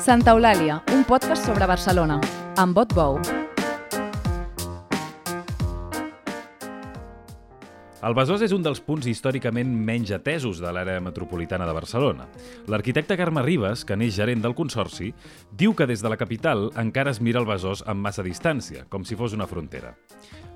Santa Eulàlia, un podcast sobre Barcelona, amb vot bou. El Besòs és un dels punts històricament menys atesos de l'àrea metropolitana de Barcelona. L'arquitecte Carme Ribes, que n'és gerent del Consorci, diu que des de la capital encara es mira el Besòs amb massa distància, com si fos una frontera.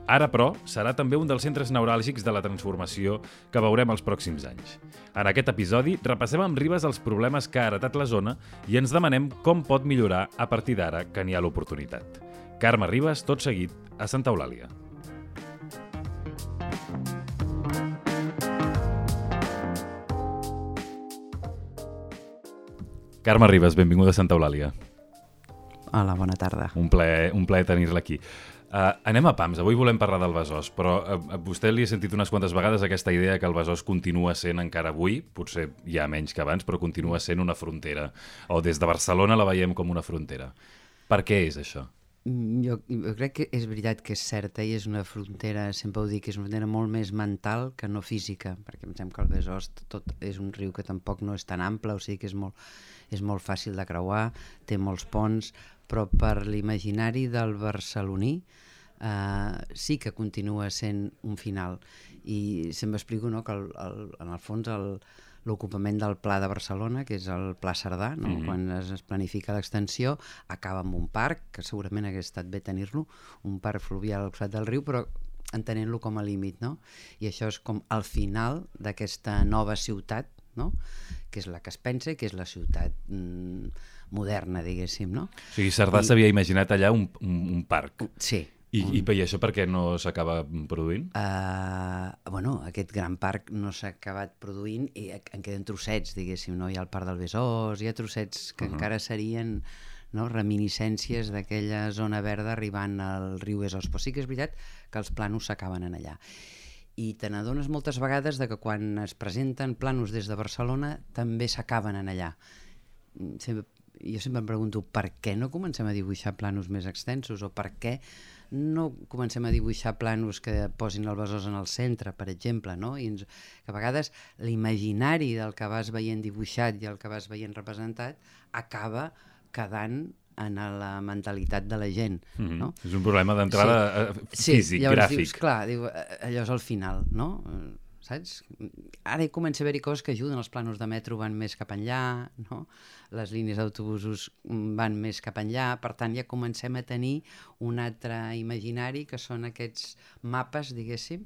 Ara, però, serà també un dels centres neuràlgics de la transformació que veurem els pròxims anys. En aquest episodi repassem amb Ribes els problemes que ha heretat la zona i ens demanem com pot millorar a partir d'ara que n'hi ha l'oportunitat. Carme Ribes, tot seguit, a Santa Eulàlia. Carme Ribes, benvinguda a Santa Eulàlia. Hola, bona tarda. Un plaer, un plaer tenir-la aquí. Uh, anem a pams. Avui volem parlar del Besòs, però uh, a vostè li he sentit unes quantes vegades aquesta idea que el Besòs continua sent encara avui, potser ja menys que abans, però continua sent una frontera. O des de Barcelona la veiem com una frontera. Per què és això? Jo, jo crec que és veritat que és certa i és una frontera, sempre ho dic, és una frontera molt més mental que no física, perquè em sembla que el Besòs tot és un riu que tampoc no és tan ample, o sigui que és molt, és molt fàcil de creuar, té molts ponts, però per l'imaginari del barceloní eh, sí que continua sent un final. I sempre explico no, que el, el, en el fons el, l'ocupament del Pla de Barcelona, que és el Pla Cerdà, no? mm -hmm. quan es, es planifica l'extensió, acaba amb un parc, que segurament hagués estat bé tenir-lo, un parc fluvial al costat del riu, però entenent-lo com a límit, no? I això és com el final d'aquesta nova ciutat, no? que és la que es pensa que és la ciutat mm, moderna, diguéssim, no? O sigui, Cerdà I- s'havia imaginat allà un, un, un parc. Sí. I, i, I això per què no s'acaba produint? Uh, bueno, aquest gran parc no s'ha acabat produint i en queden trossets, diguéssim, no? Hi ha el parc del Besòs, hi ha trossets que uh -huh. encara serien no, reminiscències d'aquella zona verda arribant al riu Besòs. Però sí que és veritat que els planos s'acaben en allà. I te n'adones moltes vegades de que quan es presenten planos des de Barcelona també s'acaben en allà. Mm, Sempre, jo sempre em pregunto per què no comencem a dibuixar planos més extensos o per què no comencem a dibuixar planos que posin el Besòs en el centre, per exemple, no? I ens, que a vegades l'imaginari del que vas veient dibuixat i el que vas veient representat acaba quedant en la mentalitat de la gent, Mm -hmm. no? És un problema d'entrada eh, físic, llavors gràfic. Dius, clar, diu, allò és el final, no? Eh, Saps? Ara hi comença a haver-hi coses que ajuden, els planos de metro van més cap enllà, no? Les línies d'autobusos van més cap enllà, per tant ja comencem a tenir un altre imaginari que són aquests mapes, diguéssim,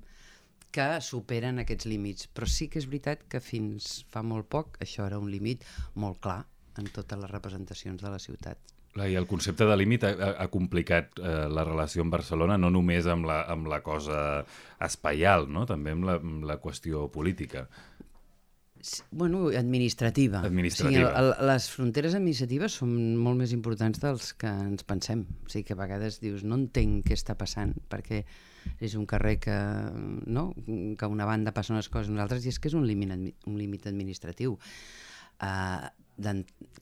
que superen aquests límits. Però sí que és veritat que fins fa molt poc això era un límit molt clar en totes les representacions de la ciutat. I el concepte de límit ha- ha complicat eh, la relació amb Barcelona no només amb la, amb la cosa espaial, no? també amb la, amb la qüestió política. Bueno, administrativa. Administrativa. O sigui, el, les fronteres administratives són molt més importants dels que ens pensem. O sigui, que a vegades dius, no entenc què està passant, perquè és un carrer que, no? que una banda passen unes coses a nosaltres, i és que és un límit, un límit administratiu. Uh,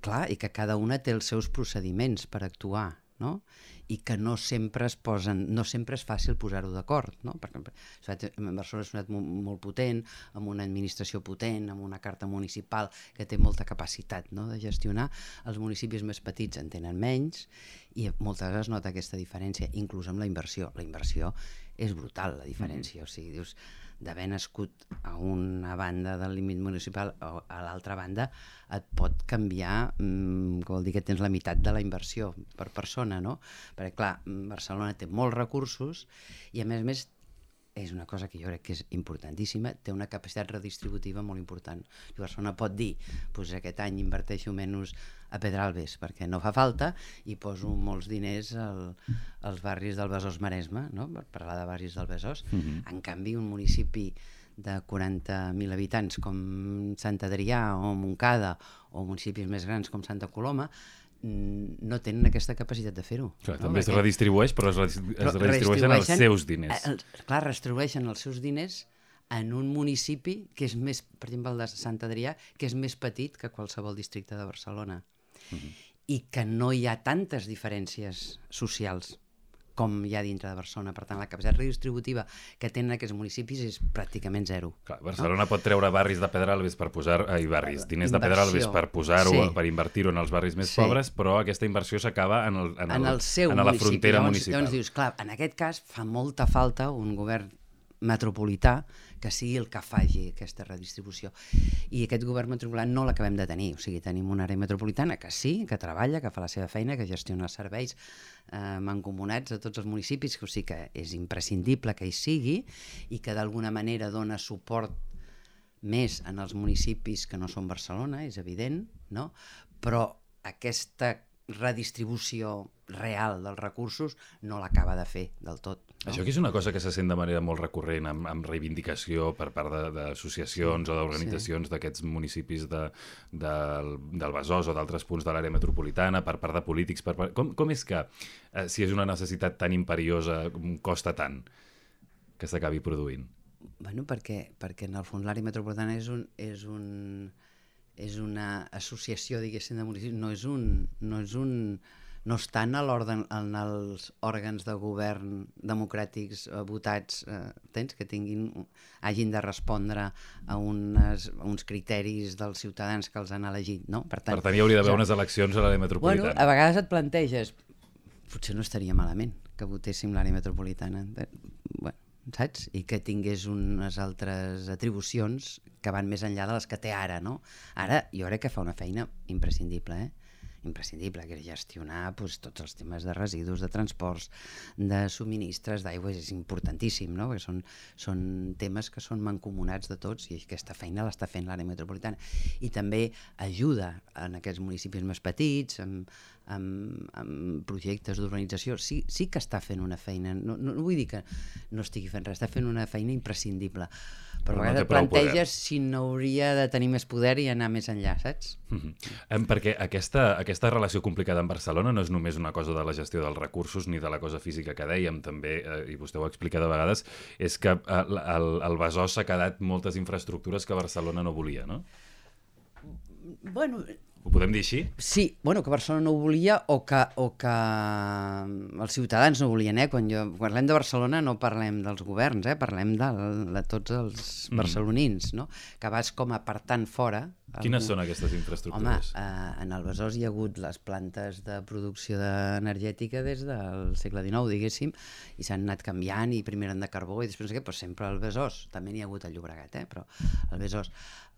clar, i que cada una té els seus procediments per actuar, no? I que no sempre es posen, no sempre és fàcil posar-ho d'acord, no? Perquè ciutat- Barcelona és una ciutat mo- molt potent, amb una administració potent, amb una carta municipal que té molta capacitat no? de gestionar. Els municipis més petits en tenen menys i moltes vegades es nota aquesta diferència, inclús amb la inversió. La inversió és brutal, la diferència. O sigui, dius, d'haver nascut a una banda del límit municipal o a l'altra banda et pot canviar, mm, que vol dir que tens la meitat de la inversió per persona, no? Perquè, clar, mm, Barcelona té molts recursos i, a més a més, és una cosa que jo crec que és importantíssima, té una capacitat redistributiva molt important. I Barcelona pot dir, doncs aquest any inverteixo menys a Pedralbes perquè no fa falta i poso molts diners al, als barris del Besòs Maresme, no? per parlar de barris del Besòs. Uh -huh. En canvi, un municipi de 40.000 habitants com Sant Adrià o Montcada o municipis més grans com Santa Coloma mm, no tenen aquesta capacitat de fer-ho. Clar, no? també es Perquè- redistribueix, però es, redis- es però redistribueixen els seus diners. eh, Els, clar, redistribueixen els seus diners en un municipi que és més, per exemple, el de Sant Adrià, que és més petit que qualsevol districte de Barcelona. Mhm. I que no hi ha tantes diferències socials com hi ha dintre de Barcelona. Per tant, la capacitat redistributiva que tenen aquests municipis és pràcticament zero. Clar, Barcelona no? pot treure barris de Pedralbes per posar... Ai, barris, diners Inversió. de Pedralbes per posar-ho, Sí. per invertir-ho en els barris més Sí. pobres, però aquesta inversió s'acaba en, el, en, en el seu en la municipi. frontera llavors, municipal. Llavors dius, clar, en aquest cas fa molta falta un govern metropolità que sigui el que faci aquesta redistribució. I aquest govern metropolità no l'acabem de tenir. O sigui, tenim una àrea metropolitana que sí, que treballa, que fa la seva feina, que gestiona els serveis eh, mancomunats a tots els municipis, que o sigui que és imprescindible que hi sigui i que d'alguna manera dona suport més en els municipis que no són Barcelona, és evident, no? però aquesta redistribució real dels recursos no l'acaba de fer del tot. No? Això que és una cosa que se sent de manera molt recurrent amb, amb reivindicació per part de- d'associacions o d'organitzacions d'aquests municipis de, del, del Besòs o d'altres punts de l'àrea metropolitana, per part de polítics. Per part... Com, com és que, eh, si és una necessitat tan imperiosa, costa tant que s'acabi produint? Bueno, perquè, perquè en el fons l'àrea metropolitana és, un, és, un, és una associació, diguéssim, de municipis, no és un... No és un no estan a en els òrgans de govern democràtics eh, votats, eh, tens, que tinguin, hagin de respondre a, unes, a uns criteris dels ciutadans que els han elegit, no? Per Per tant, hi hauria d'haver ja- unes eleccions a l'àrea Bueno, metropolitana. a vegades et planteges, potser no estaria malament que votéssim l'àrea metropolitana, bueno, saps? I que tingués unes altres atribucions que van més enllà de les que té ara, no? Ara jo crec que fa una feina imprescindible, eh? Imprescindible, que és gestionar doncs, tots els temes de residus, de transports, de subministres, d'aigua, és importantíssim, no? perquè són, són temes que són mancomunats de tots i aquesta feina l'està fent l'àrea metropolitana. I també ajuda en aquests municipis més petits, amb, amb, amb projectes d'urbanització, sí, sí que està fent una feina, no, no, no vull dir que no estigui fent res, està fent una feina imprescindible, però, no a vegades poder. planteges si no hauria de tenir més poder i anar més enllà, saps? Mhm. Em, Perquè aquesta, aquesta relació complicada amb Barcelona no és només una cosa de la gestió dels recursos ni de la cosa física que dèiem, també, eh, i vostè ho ha explicat de vegades, és que eh, el, el Besòs s'ha quedat moltes infraestructures que Barcelona no volia, no? Bueno, Ho podem dir així? Sí, bueno, que Barcelona no ho volia o que, o que els ciutadans no volien, eh? Quan, jo, quan parlem de Barcelona no parlem dels governs, eh? Parlem de, de tots els Mm. barcelonins, no? Que vas com apartant fora... Quines algú- són aquestes Home, infraestructures? eh, en el Besòs hi ha hagut les plantes de producció de- energètica des del segle XIX, diguéssim, i s'han anat canviant, i primer eren de carbó i després què, però sempre al Besòs, també n'hi ha hagut al Llobregat, eh, però al Besòs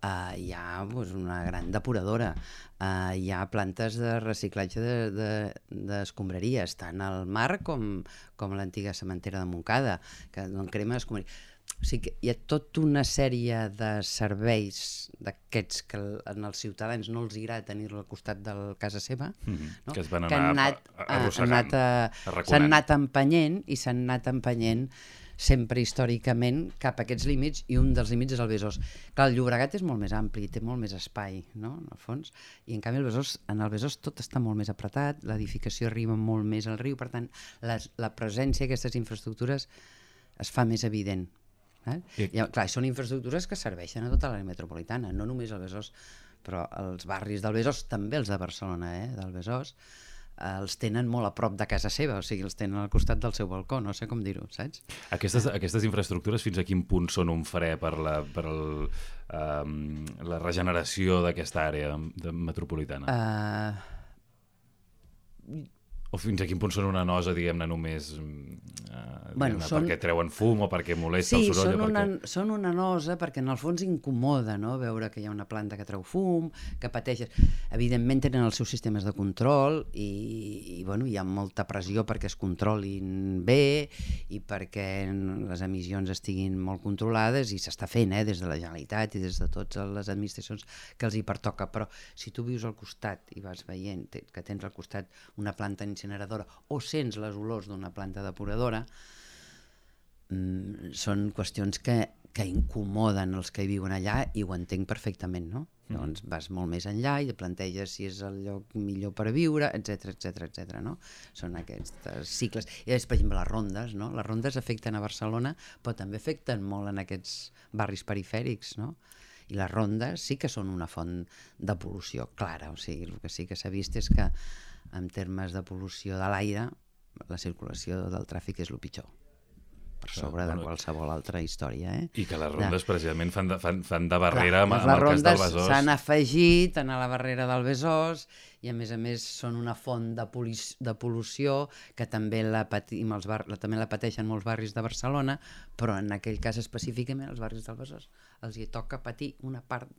eh, hi ha doncs, una gran depuradora, eh, hi ha plantes de reciclatge d'escombraries, de, de, tant al mar com, com a l'antiga cementera de Montcada, que d'on crema escombraries. O sigui que hi ha tota una sèrie de serveis d'aquests que en els ciutadans no els agrada tenir-lo al costat de la casa seva, Mhm, no? que es van que han anar anat, han arrossegant, anat, arraconant. s'han anat empenyent i s'han anat empenyent sempre històricament cap a aquests límits i un dels límits és el Besòs. Clar, el Llobregat és molt més ampli, té molt més espai, no?, en el fons, i en canvi el Besòs, en el Besòs tot està molt més apretat, l'edificació arriba molt més al riu, per tant, les, la presència d'aquestes infraestructures es fa més evident. Eh? I- I, clar, són infraestructures que serveixen a tota l'àrea metropolitana, no només al Besòs, però els barris del Besòs, també els de Barcelona, eh, del Besòs, els tenen molt a prop de casa seva, o sigui, els tenen al costat del seu balcó, no sé com dir-ho, saps? Aquestes, aquestes infraestructures fins a quin punt són un fre per la, per el, um, la regeneració d'aquesta àrea de, metropolitana? Uh, O fins a quin punt són una nosa, diguem-ne, només uh, diguem Bueno, són- perquè treuen fum o perquè molesta sí, el soroll? són o una, perquè... són una nosa perquè en el fons incomoda no? veure que hi ha una planta que treu fum, que pateixes. Evidentment tenen els seus sistemes de control i, i bueno, hi ha molta pressió perquè es controlin bé i perquè les emissions estiguin molt controlades i s'està fent eh, des de la Generalitat i des de totes les administracions que els hi pertoca, però si tu vius al costat i vas veient que tens al costat una planta incineradora o sents les olors d'una planta depuradora, mm, són qüestions que, que incomoden els que hi viuen allà i ho entenc perfectament, no? Mm. Llavors vas molt més enllà i planteges si és el lloc millor per viure, etc etc etc. no? Són aquests cicles. I després, per exemple, les rondes, no? Les rondes afecten a Barcelona, però també afecten molt en aquests barris perifèrics, no? I les rondes sí que són una font de pol·lució clara, o sigui, el que sí que s'ha vist és que en termes de pol·lució de l'aire la circulació del tràfic és el pitjor per sobre de qualsevol altra història. Eh? I que les rondes precisament fan de, fan, fan de barrera amb, Clar, amb el cas del les Besòs. rondes s'han afegit a la barrera del Besòs i a més a més són una font de, de pol·lució que també la, patim els bar, la, també la pateixen molts barris de Barcelona, però en aquell cas específicament els barris del Besòs els hi toca patir una part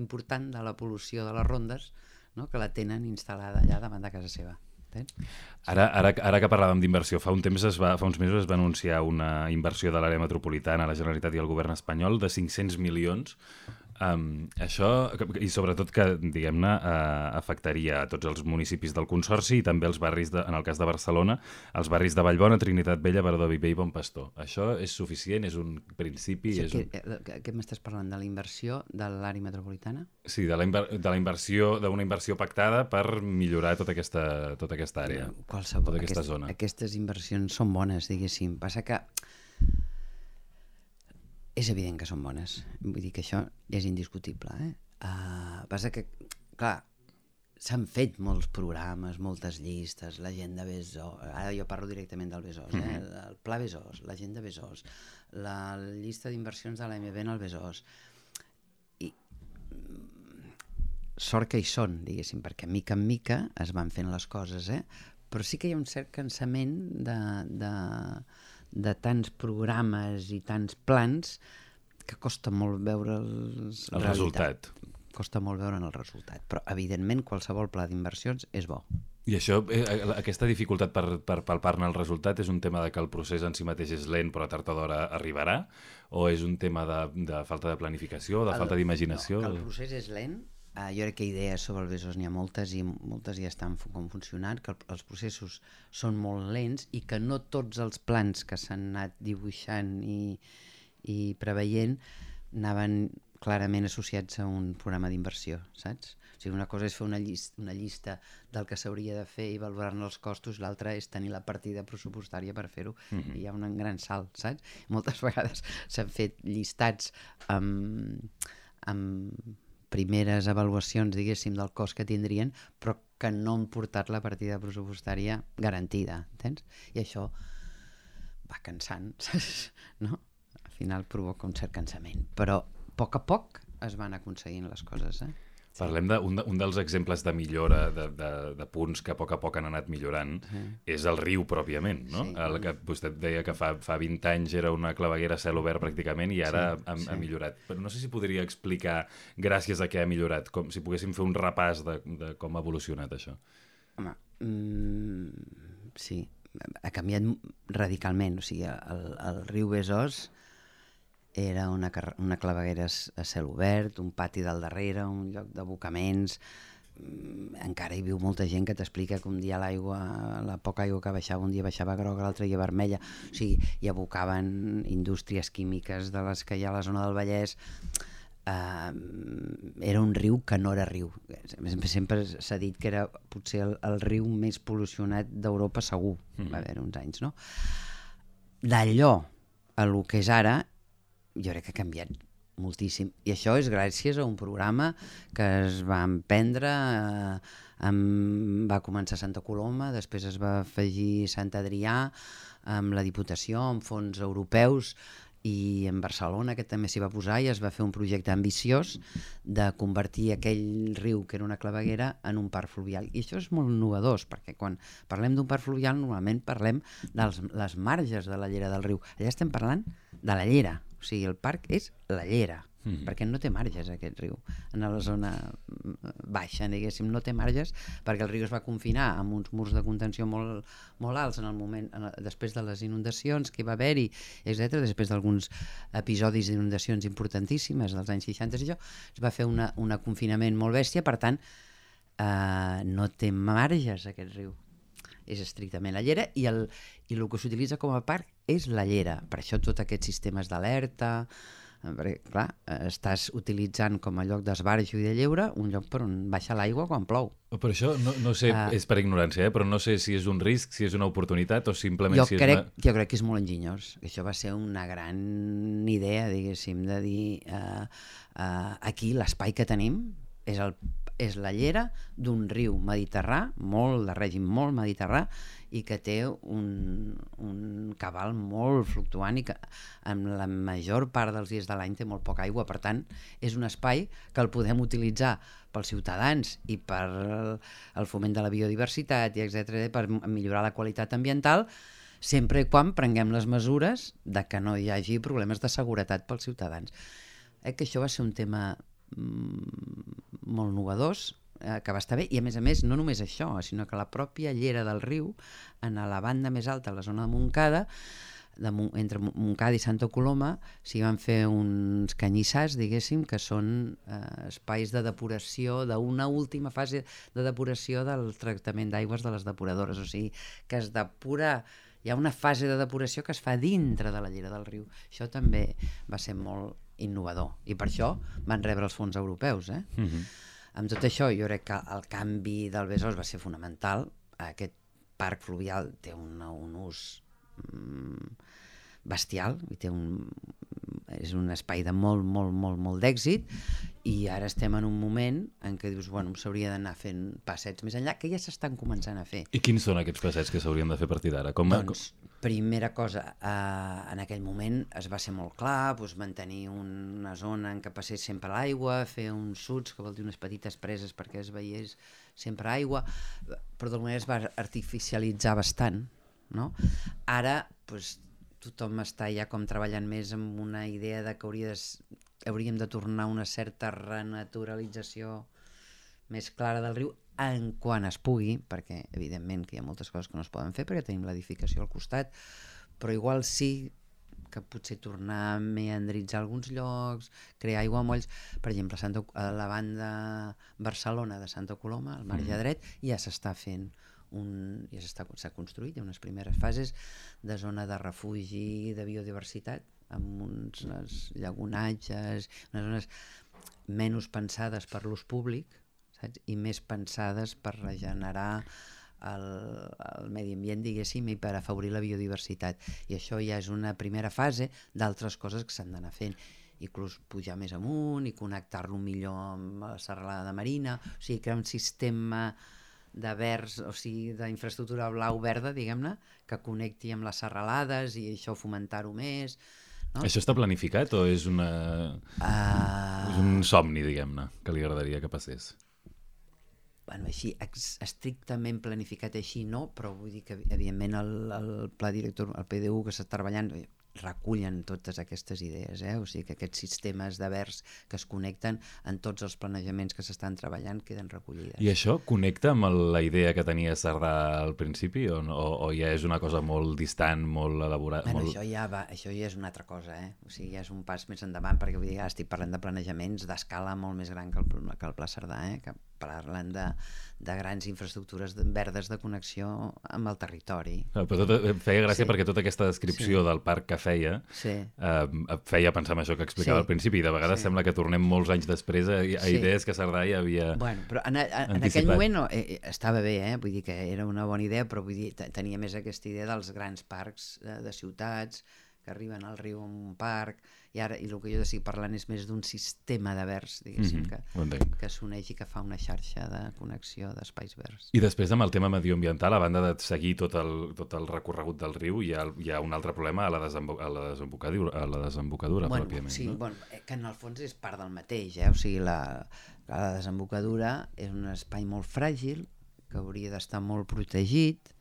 important de la pol·lució de les rondes no? que la tenen instal·lada allà davant de casa seva. Ara, ara, ara que parlàvem d'inversió, fa un temps es va, fa uns mesos es va anunciar una inversió de l'àrea metropolitana, la Generalitat i el govern espanyol de 500 milions Um, això, i sobretot que, diguem-ne, uh, afectaria a tots els municipis del Consorci i també els barris, de, en el cas de Barcelona, els barris de Vallbona, Trinitat Vella, Verdó Viver i Bon Pastor. Això és suficient? És un principi? Sí, és que, un... eh, que, que m'estàs parlant de la inversió de l'àrea metropolitana? Sí, de la, inver de la inversió, d'una inversió pactada per millorar tota aquesta, tota aquesta àrea, Qualsevol, tota aquesta aquest, zona. Aquestes inversions són bones, diguéssim. Passa que és evident que són bones. Vull dir que això és indiscutible. Eh? Uh, passa que, clar, s'han fet molts programes, moltes llistes, la gent de Besòs, ara jo parlo directament del Besòs, eh? el Pla Besòs, la gent de Besòs, la llista d'inversions de l'AMB en el Besòs, i mm, sort que hi són, diguéssim, perquè mica en mica es van fent les coses, eh? però sí que hi ha un cert cansament de, de, de tants programes i tants plans que costa molt veure els El resultat. Costa molt veure el resultat, però evidentment qualsevol pla d'inversions és bo. I això, eh, aquesta dificultat per, per palpar-ne el resultat és un tema de que el procés en si mateix és lent però tard o d'hora arribarà? O és un tema de, de falta de planificació, de El- falta d'imaginació? No, que el procés és lent, uh, jo crec que idees sobre el Besòs n'hi ha moltes i moltes ja estan com funcionant, que el, els processos són molt lents i que no tots els plans que s'han anat dibuixant i, i preveient anaven clarament associats a un programa d'inversió, saps? O sigui, una cosa és fer una, llista, una llista del que s'hauria de fer i valorar-ne els costos, l'altra és tenir la partida pressupostària per fer-ho. Mm -hmm. Hi ha un gran salt, saps? Moltes vegades s'han fet llistats amb, amb primeres avaluacions, diguéssim, del cost que tindrien, però que no han portat la partida pressupostària garantida, entens? I això va cansant, no? Al final provoca un cert cansament, però a poc a poc es van aconseguint les coses, eh? Parlem d'un de, un dels exemples de millora, de, de, de punts que a poc a poc han anat millorant, és el riu pròpiament, no? Sí. El que vostè deia que fa, fa 20 anys era una claveguera a cel obert pràcticament i ara Sí, ha, sí. ha millorat. Però no sé si podria explicar gràcies a què ha millorat, com si poguéssim fer un repàs de, de com ha evolucionat això. Home, mm, sí, ha canviat radicalment. O sigui, el, el riu Besòs era una, una claveguera a cel obert, un pati del darrere, un lloc d'abocaments... Mm, Encara hi viu molta gent que t'explica que un dia l'aigua, la poca aigua que baixava, un dia baixava groga, l'altre dia vermella. O sigui, hi abocaven indústries químiques de les que hi ha a la zona del Vallès uh, era un riu que no era riu. Sempre s'ha dit que era potser el, el riu més pol·lucionat d'Europa segur, mm va haver uns anys, no? D'allò a lo que és ara, jo crec que ha canviat moltíssim. I això és gràcies a un programa que es va emprendre, eh, amb, va començar Santa Coloma, després es va afegir Sant Adrià, amb la Diputació, amb fons europeus, i en Barcelona, que també s'hi va posar, i es va fer un projecte ambiciós de convertir aquell riu, que era una claveguera, en un parc fluvial. I això és molt innovador, perquè quan parlem d'un parc fluvial normalment parlem de les marges de la llera del riu. Allà estem parlant de la llera, o sigui, el parc és la llera, mm. perquè no té marges aquest riu. En la zona mm, baixa, diguéssim, no té marges perquè el riu es va confinar amb uns murs de contenció molt, molt alts en el moment, en el, després de les inundacions que hi va haver-hi, etc. després d'alguns episodis d'inundacions importantíssimes dels anys 60 i això, es va fer una, un confinament molt bèstia, per tant, eh, no té marges aquest riu és estrictament la llera i el, i el que s'utilitza com a parc és la llera. Per això tot aquests sistemes d'alerta, eh, perquè, clar, estàs utilitzant com a lloc d'esbarjo i de lleure un lloc per on baixa l'aigua quan plou. Per això, no, no sé, Ah. és per ignorància, eh? però no sé si és un risc, si és una oportunitat o simplement Jo si crec, és una... jo crec que és molt enginyós. Això va ser una gran idea, diguéssim, de dir eh, eh, aquí l'espai que tenim és el, és la llera d'un riu mediterrà, molt de règim molt mediterrà, i que té un, un cabal molt fluctuant i que en la major part dels dies de l'any té molt poca aigua. Per tant, és un espai que el podem utilitzar pels ciutadans i per el foment de la biodiversitat i etc per millorar la qualitat ambiental, sempre i quan prenguem les mesures de que no hi hagi problemes de seguretat pels ciutadans. Eh, que això va ser un tema molt novedós, eh, que va estar bé, i a més a més no només això, sinó que la pròpia llera del riu, en la banda més alta, la zona de Montcada, de, entre Montcada i Santa Coloma s'hi van fer uns canyissars, diguéssim, que són eh, espais de depuració, d'una última fase de depuració del tractament d'aigües de les depuradores, o sigui, que es depura hi ha una fase de depuració que es fa dintre de la llera del riu. Això també va ser molt innovador i per això van rebre els fons europeus. Eh? Uh mhm. -huh. Amb tot això, jo crec que el canvi del Besòs va ser fonamental. Aquest parc fluvial té un, un ús mm, bestial, i té un, és un espai de molt, molt, molt, molt d'èxit i ara estem en un moment en què dius, bueno, s'hauria d'anar fent passets més enllà, que ja s'estan començant a fer. I quins són aquests passets que s'haurien de fer a partir d'ara? Com... Doncs, primera cosa, eh, en aquell moment es va ser molt clar, doncs, mantenir una zona en què passés sempre l'aigua, fer uns suts, que vol dir unes petites preses perquè es veiés sempre aigua, però d'alguna manera es va artificialitzar bastant, no? Ara, doncs, tothom està ja com treballant més amb una idea de que hauria de, hauríem de tornar una certa renaturalització més clara del riu en quan es pugui, perquè evidentment que hi ha moltes coses que no es poden fer perquè tenim l'edificació al costat, però igual sí que potser tornar a meandritzar alguns llocs, crear aiguamolls, per exemple, Santa, a la banda Barcelona de Santa Coloma, al marge mm. dret, ja s'està fent un, ja s'ha construït, hi ha unes primeres fases de zona de refugi de biodiversitat, amb uns, uns llagunatges, unes zones menys pensades per l'ús públic saps? i més pensades per regenerar el, el medi ambient, diguéssim, i per afavorir la biodiversitat. I això ja és una primera fase d'altres coses que s'han d'anar fent inclús pujar més amunt i connectar-lo millor amb la serralada de Marina, o sigui, crear un sistema de verds, o sigui, d'infraestructura blau-verda, diguem-ne, que connecti amb les serralades i això fomentar-ho més. No? Això està planificat o és, una... Uh... és un somni, diguem-ne, que li agradaria que passés? Bueno, així, estrictament planificat així no, però vull dir que, evidentment, el, el pla director, el PDU que està treballant, recullen totes aquestes idees, eh? o sigui que aquests sistemes de vers que es connecten en tots els planejaments que s'estan treballant queden recollides. I això connecta amb la idea que tenia Sardà al principi o, o, o ja és una cosa molt distant, molt elaborada? Bueno, molt... Això, ja va, això ja és una altra cosa, eh? o sigui, ja és un pas més endavant perquè vull dir, ja estic parlant de planejaments d'escala molt més gran que el, que el Pla Sardà, eh? que parlant de, de grans infraestructures verdes de connexió amb el territori. No, però tot, feia gràcia sí. perquè tota aquesta descripció sí. del parc que feia sí. eh, feia pensar en això que explicava sí. al principi i de vegades sí. sembla que tornem molts anys després a, a sí. idees que Cerdà ja havia Bueno, però en, en, en aquell moment no, eh, eh, estava bé, eh? vull dir que era una bona idea, però vull dir, tenia més aquesta idea dels grans parcs de, de ciutats que arriben al riu en un parc, i ara i el que jo estic parlant és més d'un sistema de vers, diguéssim, mm -hmm. que, que s'uneix i que fa una xarxa de connexió d'espais verds. I després amb el tema medioambiental, a banda de seguir tot el, tot el recorregut del riu, hi ha, hi ha un altre problema a la, desembo a la desembocadura, a la desembocadura bueno, pròpiament. Sí, no? bueno, eh, que en el fons és part del mateix, eh? o sigui, la, la desembocadura és un espai molt fràgil, que hauria d'estar molt protegit,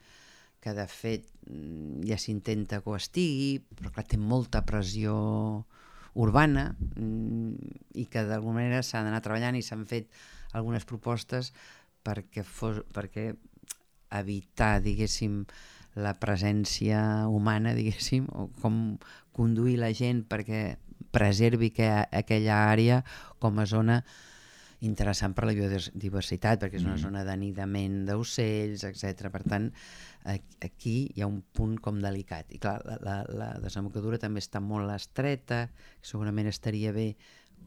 que de fet mm, ja s'intenta que ho estigui, però clar, té molta pressió urbana mm, i que d'alguna manera s'ha d'anar treballant i s'han fet algunes propostes perquè, fos, perquè evitar, diguéssim, la presència humana, diguéssim, o com conduir la gent perquè preservi que, aquella àrea com a zona interessant per la biodiversitat, perquè és una mm. zona d'anidament d'ocells, etc. Per tant, aquí hi ha un punt com delicat. I clar, la, la, la desembocadura també està molt estreta, segurament estaria bé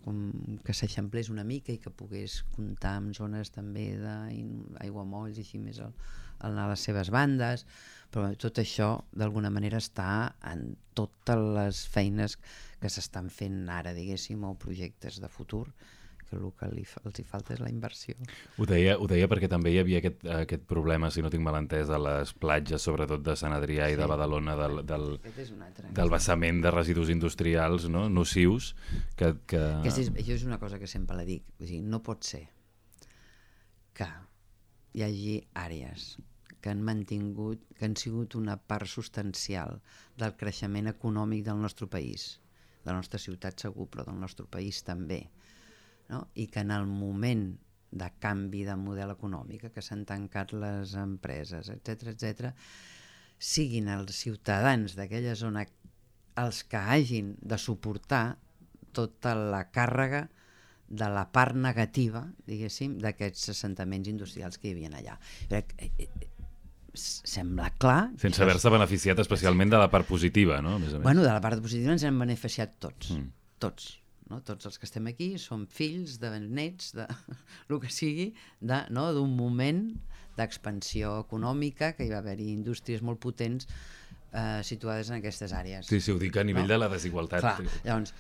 com que s'eixamplés una mica i que pogués comptar amb zones també d'aiguamolls i així més al, al a les seves bandes, però tot això d'alguna manera està en totes les feines que s'estan fent ara, diguéssim, o projectes de futur, que el que li, els hi falta és la inversió. Ho deia, ho deia perquè també hi havia aquest, aquest problema, si no tinc mal entès, a les platges, sobretot de Sant Adrià sí. i de Badalona, del, del, altre, del vessament de residus industrials no? nocius. Que, que... Aquesta és, això és una cosa que sempre la dic. O sigui, no pot ser que hi hagi àrees que han mantingut, que han sigut una part substancial del creixement econòmic del nostre país, de la nostra ciutat segur, però del nostre país també, no? i que en el moment de canvi de model econòmic, que s'han tancat les empreses, etc etc, siguin els ciutadans d'aquella zona els que hagin de suportar tota la càrrega de la part negativa, diguéssim, d'aquests assentaments industrials que hi havia allà. Crec, eh, eh, sembla clar... Sense haver-se beneficiat especialment de la part positiva, no? A més a més. Bueno, de la part positiva ens hem beneficiat tots, mm. tots. No? Tots els que estem aquí som fills de nets, de el que sigui, d'un no? moment d'expansió econòmica, que hi va haver-hi indústries molt potents eh, situades en aquestes àrees. Sí, sí, ho dic a nivell no? de la desigualtat. Clar, llavors,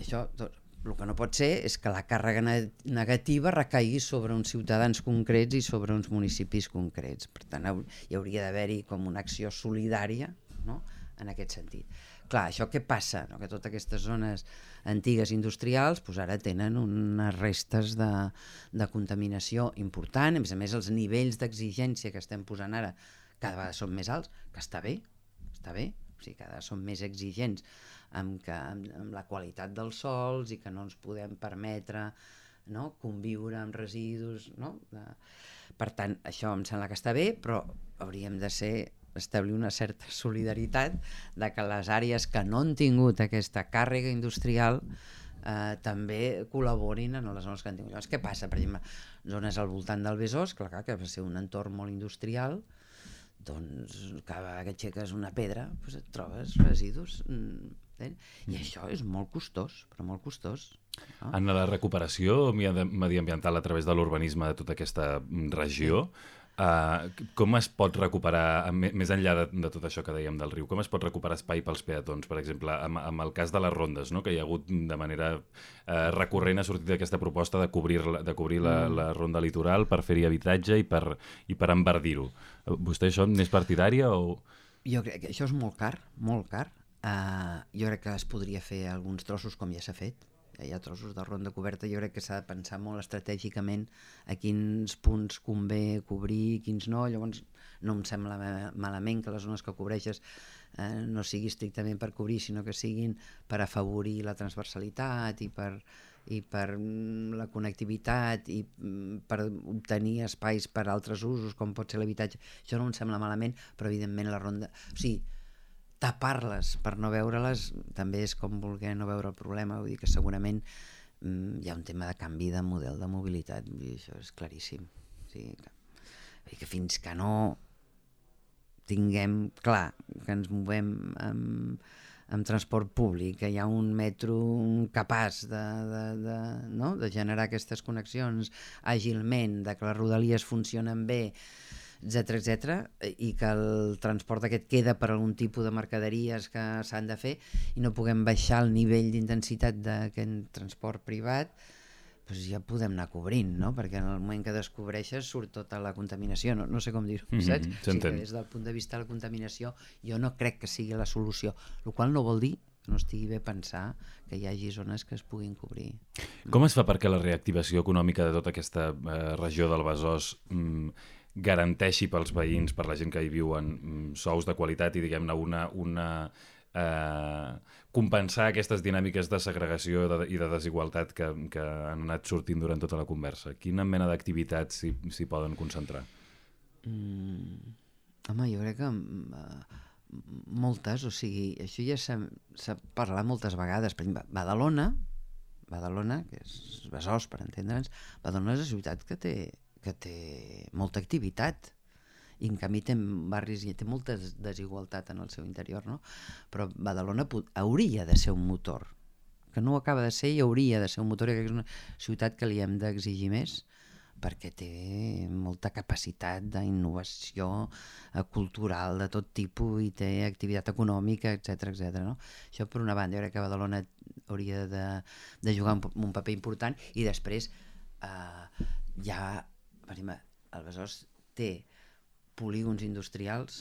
això, tot, el que no pot ser és que la càrrega negativa recaigui sobre uns ciutadans concrets i sobre uns municipis concrets. Per tant, hi hauria d'haver-hi com una acció solidària no? en aquest sentit. Clar, això què passa? No? Que totes aquestes zones antigues industrials pues ara tenen unes restes de, de contaminació important, a més a més els nivells d'exigència que estem posant ara cada vegada són més alts, que està bé, està bé, o sigui, cada vegada són més exigents amb, que, amb, la qualitat dels sols i que no ens podem permetre no? conviure amb residus. No? Per tant, això em sembla que està bé, però hauríem de ser establir una certa solidaritat de que les àrees que no han tingut aquesta càrrega industrial eh, també col·laborin en les zones que han tingut. Llavors, què passa? Per exemple, zones al voltant del Besòs, clar, clar que va ser un entorn molt industrial, doncs cada que aixeques una pedra doncs et trobes residus mm, Eh? I mm. això és molt costós, però molt costós. No? En la recuperació mediambiental a través de l'urbanisme de tota aquesta mm, regió, Uh, com es pot recuperar, més enllà de, de tot això que dèiem del riu, com es pot recuperar espai pels peatons? Per exemple, amb, amb el cas de les rondes, no? que hi ha hagut de manera uh, recurrent ha sortit aquesta proposta de cobrir, de cobrir la, mm. la ronda litoral per fer-hi habitatge i per, i per enverdir-ho. Vostè això n'és partidària o...? Jo crec que això és molt car, molt car. Uh, jo crec que es podria fer alguns trossos com ja s'ha fet, hi ha trossos de ronda coberta, jo crec que s'ha de pensar molt estratègicament a quins punts convé cobrir, quins no, llavors no em sembla malament que les zones que cobreixes eh, no sigui estrictament per cobrir, sinó que siguin per afavorir la transversalitat i per, i per mm, la connectivitat i mm, per obtenir espais per altres usos, com pot ser l'habitatge. Això no em sembla malament, però evidentment la ronda... O sigui, tapar-les per no veure-les també és com voler no veure el problema, vull dir que segurament mm, hi ha un tema de canvi de model de mobilitat, i això és claríssim. O sigui, que, dir que fins que no tinguem clar que ens movem amb, amb transport públic, que hi ha un metro capaç de, de, de, no? de generar aquestes connexions àgilment, de que les rodalies funcionen bé, etc etc i que el transport aquest queda per algun tipus de mercaderies que s'han de fer i no puguem baixar el nivell d'intensitat d'aquest transport privat doncs ja podem anar cobrint, no? perquè en el moment que descobreixes surt tota la contaminació, no, no sé com dir-ho, mm -hmm, saps? Sí, des del punt de vista de la contaminació jo no crec que sigui la solució, el qual no vol dir que no estigui bé pensar que hi hagi zones que es puguin cobrir. Com es fa perquè la reactivació econòmica de tota aquesta eh, regió del Besòs mm, garanteixi pels veïns, per la gent que hi viuen, mm, sous de qualitat i, diguem-ne, una, una eh, compensar aquestes dinàmiques de segregació de, i de desigualtat que, que han anat sortint durant tota la conversa. Quina mena d'activitats s'hi poden concentrar? Mm, home, jo crec que uh, moltes, o sigui, això ja s'ha parlat moltes vegades. Per exemple, Badalona, Badalona, que és Besòs, per entendre'ns, Badalona és una ciutat que té que té molta activitat i en canvi té barris i té molta desigualtat en el seu interior, no? Però Badalona hauria de ser un motor, que no ho acaba de ser i hauria de ser un motor, que és una ciutat que li hem d'exigir més, perquè té molta capacitat d'innovació eh, cultural de tot tipus i té activitat econòmica, etc etc. no? Això per una banda, jo crec que Badalona hauria de, de jugar un, un paper important i després eh, ja, per exemple, el Besòs té polígons industrials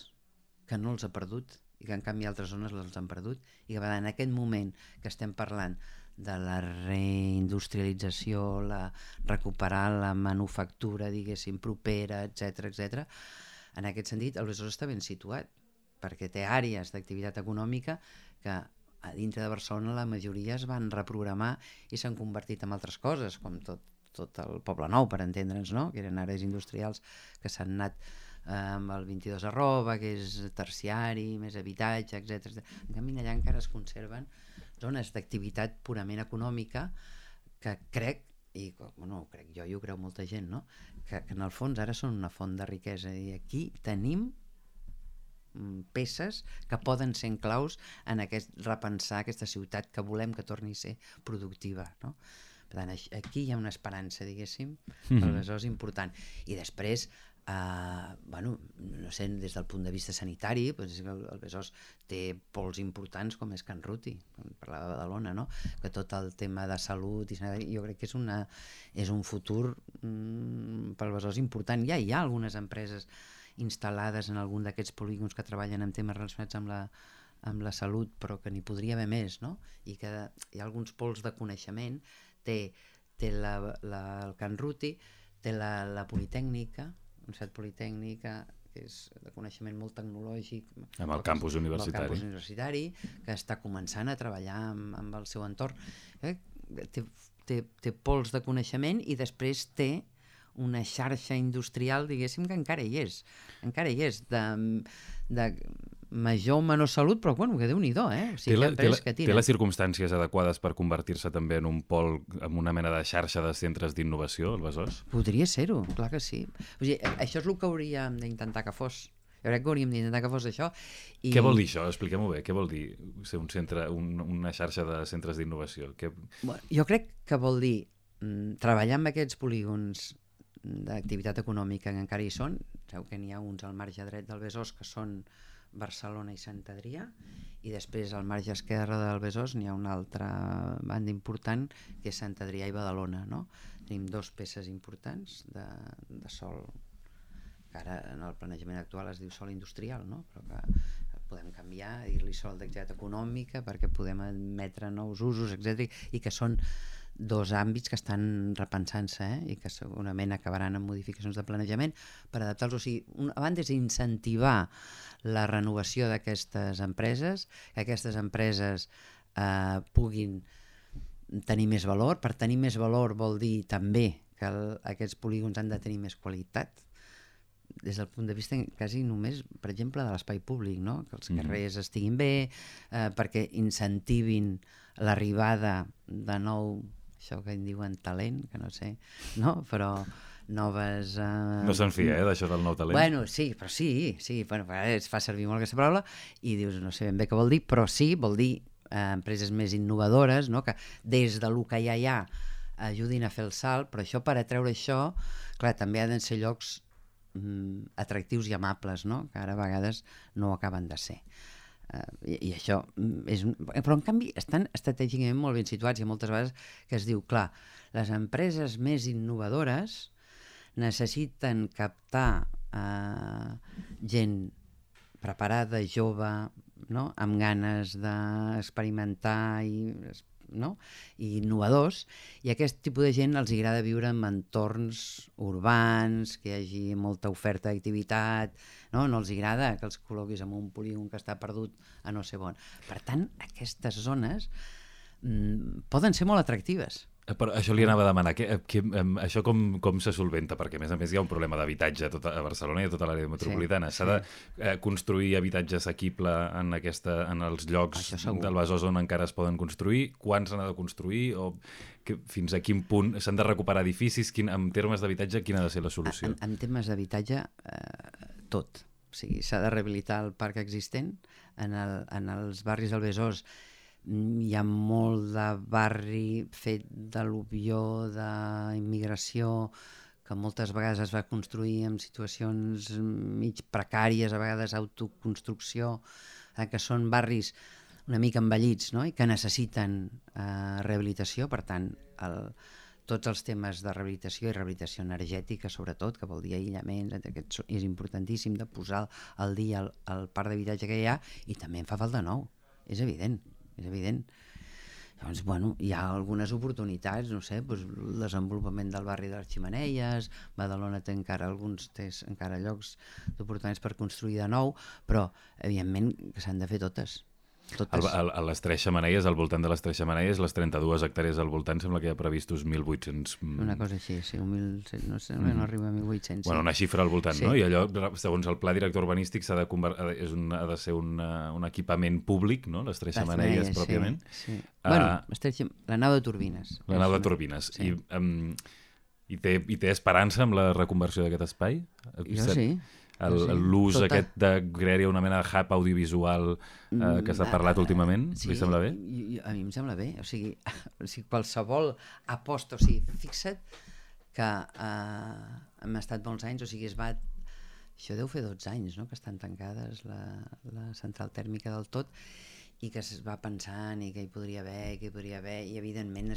que no els ha perdut i que en canvi altres zones els han perdut i que en aquest moment que estem parlant de la reindustrialització, la, recuperar la manufactura, diguéssim, propera, etc etc. En aquest sentit, el Besòs està ben situat, perquè té àrees d'activitat econòmica que a dintre de Barcelona la majoria es van reprogramar i s'han convertit en altres coses, com tot, tot el Poble Nou, per entendre'ns, no? que eren àrees industrials que s'han anat eh, amb el 22 arroba, que és terciari, més habitatge, etc. En canvi, allà encara es conserven zones d'activitat purament econòmica que crec, i bueno, crec jo i ho creu molta gent, no? que, que en el fons ara són una font de riquesa i aquí tenim mm, peces que poden ser claus en aquest repensar aquesta ciutat que volem que torni a ser productiva. No? Per tant, aquí hi ha una esperança, diguéssim, mm -hmm. aleshores important. I després, Uh, bueno, no sé, des del punt de vista sanitari, doncs el, el Besòs té pols importants com és Can Ruti, parlava de Badalona, no? que tot el tema de salut i sanitari, jo crec que és, una, és un futur mm, pel Besòs important. Ja hi ha algunes empreses instal·lades en algun d'aquests polígons que treballen en temes relacionats amb la, amb la salut, però que n'hi podria haver més, no? i que hi ha alguns pols de coneixement, té, té la, la, el Can Ruti, té la, la Politècnica, Universitat Politècnica, que és de coneixement molt tecnològic. Amb el campus universitari. El campus universitari, que està començant a treballar amb, amb el seu entorn. Eh? Té, té, té pols de coneixement i després té una xarxa industrial, diguéssim, que encara hi és. Encara hi és, de, de major o menor salut, però bueno, que déu-n'hi-do, eh? O sigui, té, la, té, la, que té les circumstàncies adequades per convertir-se també en un pol, en una mena de xarxa de centres d'innovació, el Besòs? Podria ser-ho, clar que sí. O sigui, això és el que hauríem d'intentar que fos. Jo crec que hauríem d'intentar que fos això. I... Què vol dir això? Expliquem-ho bé. Què vol dir ser un centre, un, una xarxa de centres d'innovació? Que... Bueno, jo crec que vol dir mm, treballar amb aquests polígons d'activitat econòmica que encara hi són, sabeu que n'hi ha uns al marge dret del Besòs que són Barcelona i Sant Adrià i després al marge esquerre del Besòs n'hi ha una altra banda important que és Sant Adrià i Badalona no? tenim dos peces importants de, de sol que ara en el planejament actual es diu sol industrial no? però que podem canviar dir-li sol d'activitat econòmica perquè podem admetre nous usos etc i que són dos àmbits que estan repensant-se eh? i que segurament acabaran amb modificacions de planejament per adaptar-los. O sigui, una banda és incentivar la renovació d'aquestes empreses, que aquestes empreses eh, puguin tenir més valor. Per tenir més valor vol dir també que el, aquests polígons han de tenir més qualitat des del punt de vista quasi només, per exemple, de l'espai públic, no? que els carrers mm. estiguin bé, eh, perquè incentivin l'arribada de nou això que en diuen talent, que no sé, no? però noves... Uh... No se'n fia, eh, d'això del nou talent. Bueno, sí, però sí, sí, bueno, es fa servir molt aquesta paraula i dius, no sé ben bé què vol dir, però sí, vol dir uh, empreses més innovadores, no? que des de lo que ja hi ha ajudin a fer el salt, però això per atreure això, clar, també ha de ser llocs mm, atractius i amables, no? que ara a vegades no acaben de ser. Uh, i, i això mm, és... Però, en canvi, estan estratègicament molt ben situats i moltes vegades que es diu, clar, les empreses més innovadores necessiten captar uh, gent preparada, jove, no? amb ganes d'experimentar i no? i innovadors, i aquest tipus de gent els agrada viure en entorns urbans, que hi hagi molta oferta d'activitat, no? no els agrada que els col·loquis en un polígon que està perdut a no sé on. Per tant, aquestes zones mm, poden ser molt atractives però això li anava a demanar, que, que, això com, com se solventa? Perquè, a més a més, hi ha un problema d'habitatge a, tota, a Barcelona i a tota l'àrea metropolitana. S'ha sí, sí. de eh, construir habitatge assequible en, aquesta, en els llocs del Besòs on encara es poden construir? Quants s'han de construir? O que, fins a quin punt s'han de recuperar edificis? Quin, en termes d'habitatge, quina ha de ser la solució? En, en termes d'habitatge, eh, tot. O sigui, s'ha de rehabilitar el parc existent. En, el, en els barris del Besòs hi ha molt de barri fet d'al·luvió, d'immigració, que moltes vegades es va construir en situacions mig precàries, a vegades autoconstrucció, eh, que són barris una mica envellits no? i que necessiten eh, rehabilitació, per tant, el, tots els temes de rehabilitació i rehabilitació energètica, sobretot, que vol dir aïllaments, aquest és importantíssim de posar al dia el, el parc d'habitatge que hi ha i també en fa falta nou, és evident, és evident. Llavors, bueno, hi ha algunes oportunitats, no sé, doncs el desenvolupament del barri de les Ximeneies, Badalona té encara alguns té encara llocs d'oportunitats per construir de nou, però, evidentment, que s'han de fer totes. Totes. Al, a les tres xamaneies, al voltant de les tres xamaneies, les 32 hectàrees al voltant, sembla que hi ha previstos 1.800... Una cosa així, sí, 1.000, no, sé, mm. no arriba a 1.800. Bueno, una xifra al voltant, sí. no? I allò, segons el pla director urbanístic, ha de, és un, ha de ser un, un equipament públic, no?, les tres xamaneies, pròpiament. Sí, sí. Uh, bueno, tres, la nau de turbines. La nau de turbines. Sí. I, um, i, té, I té esperança amb la reconversió d'aquest espai? Jo sí l'ús tota... aquest de crear una mena de hub audiovisual eh, que s'ha mm, parlat últimament? Sí, li sembla bé? A mi em sembla bé. O sigui, o sigui qualsevol aposta, o sigui, fixa't que eh, hem estat molts anys, o sigui, es va... Això deu fer 12 anys, no?, que estan tancades la, la central tèrmica del tot i que es va pensant i que hi podria haver, que hi podria haver, i evidentment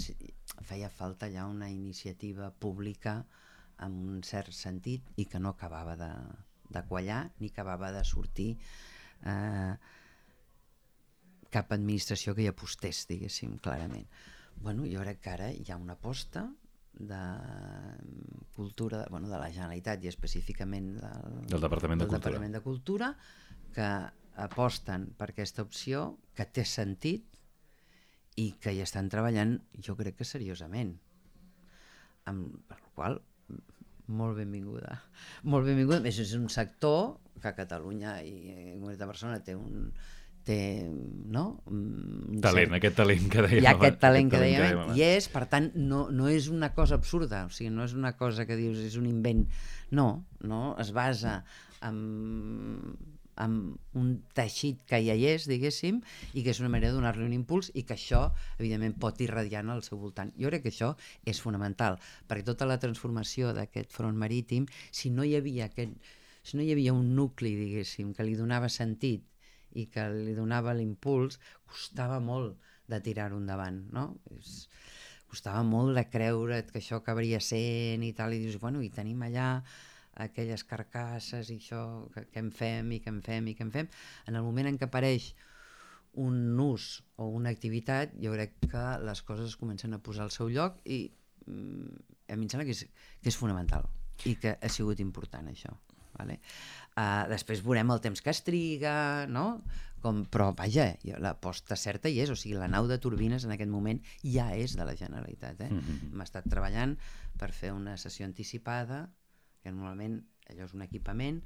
feia falta ja una iniciativa pública en un cert sentit i que no acabava de, de quallar ni acabava de sortir eh, cap administració que hi apostés, diguéssim, clarament. Bueno, jo crec que ara hi ha una aposta de cultura, bueno, de la Generalitat i específicament del, del Departament, de, del cultura. Departament de Cultura que aposten per aquesta opció, que té sentit i que hi estan treballant, jo crec que seriosament. Amb, per la qual molt benvinguda. Molt benvinguda. Més és un sector que a Catalunya i a Comunitat de Barcelona té un, té, no? Un talent, cert... aquest talent que dèiem. Hi ha aquest talent que dèiem, que dèiem i és, per tant, no, no és una cosa absurda, o sigui, no és una cosa que dius és un invent, no, no, es basa en amb un teixit que ja hi és, diguéssim, i que és una manera de donar-li un impuls i que això, evidentment, pot irradiar al seu voltant. Jo crec que això és fonamental, perquè tota la transformació d'aquest front marítim, si no hi havia aquest, si no hi havia un nucli, diguéssim, que li donava sentit i que li donava l'impuls, costava molt de tirar-ho endavant, no? És, costava molt de creure't que això acabaria sent i tal, i dius, bueno, i tenim allà aquelles carcasses i això que, que en fem i que en fem i que en fem, en el moment en què apareix un ús o una activitat, jo crec que les coses es comencen a posar al seu lloc i mm, a mi em sembla que és, que és fonamental i que ha sigut important això. Vale? Uh, després veurem el temps que es triga, no? Com, però vaja, l'aposta certa hi és, o sigui, la nau de turbines en aquest moment ja és de la Generalitat. Eh? Mm -hmm. Hem estat treballant per fer una sessió anticipada que normalment allò és un equipament,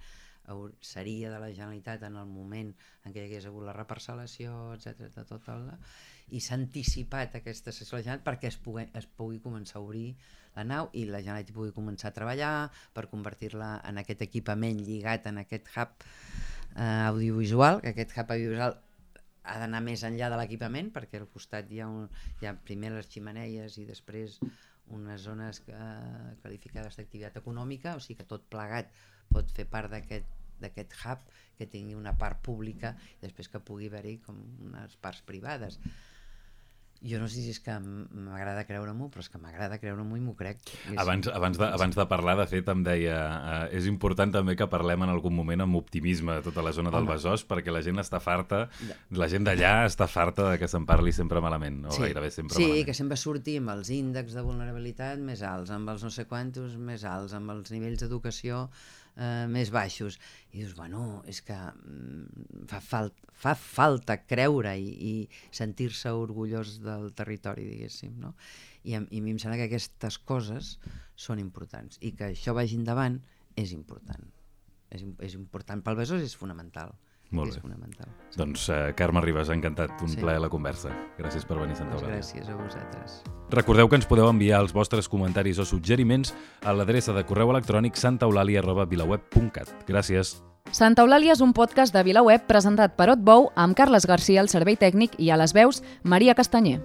seria de la Generalitat en el moment en què hi hagués hagut la reparcel·lació, etc de tot el... i s'ha anticipat aquesta sessió de la Generalitat perquè es pugui, es pugui començar a obrir la nau i la Generalitat pugui començar a treballar per convertir-la en aquest equipament lligat en aquest hub eh, audiovisual, que aquest hub audiovisual ha d'anar més enllà de l'equipament perquè al costat hi ha, un, hi ha primer les ximeneies i després unes zones eh, qualificades d'activitat econòmica, o sigui que tot plegat pot fer part d'aquest d'aquest hub que tingui una part pública després que pugui haver-hi com unes parts privades jo no sé si és que m'agrada creure-m'ho, però és que m'agrada creure-m'ho i m'ho crec. Abans, abans, de, abans de parlar, de fet, em deia eh, és important també que parlem en algun moment amb optimisme de tota la zona del Home. Besòs, perquè la gent està farta, la gent d'allà està farta de que se'n parli sempre malament, o sí. gairebé sempre sí, malament. Sí, que sempre surti amb els índexs de vulnerabilitat més alts, amb els no sé quantos més alts, amb els nivells d'educació eh, més baixos. I dius, bueno, és que mm, fa, fal fa falta creure i, i sentir-se orgullós del territori, diguéssim, no? I, I a mi em sembla que aquestes coses són importants i que això vagi endavant és important. És, és important pel Besòs, és fonamental. Molt bé. És fonamental. Sí. Doncs, uh, Carme Ribas, ha encantat. Un sí. plaer la conversa. Gràcies per venir a Santa Eulàlia. Gràcies a vosaltres. Recordeu que ens podeu enviar els vostres comentaris o suggeriments a l'adreça de correu electrònic santaeulàlia.vilaweb.cat. Gràcies. Santa Eulàlia és un podcast de VilaWeb presentat per Otbou amb Carles Garcia al servei tècnic i a les veus Maria Castanyer.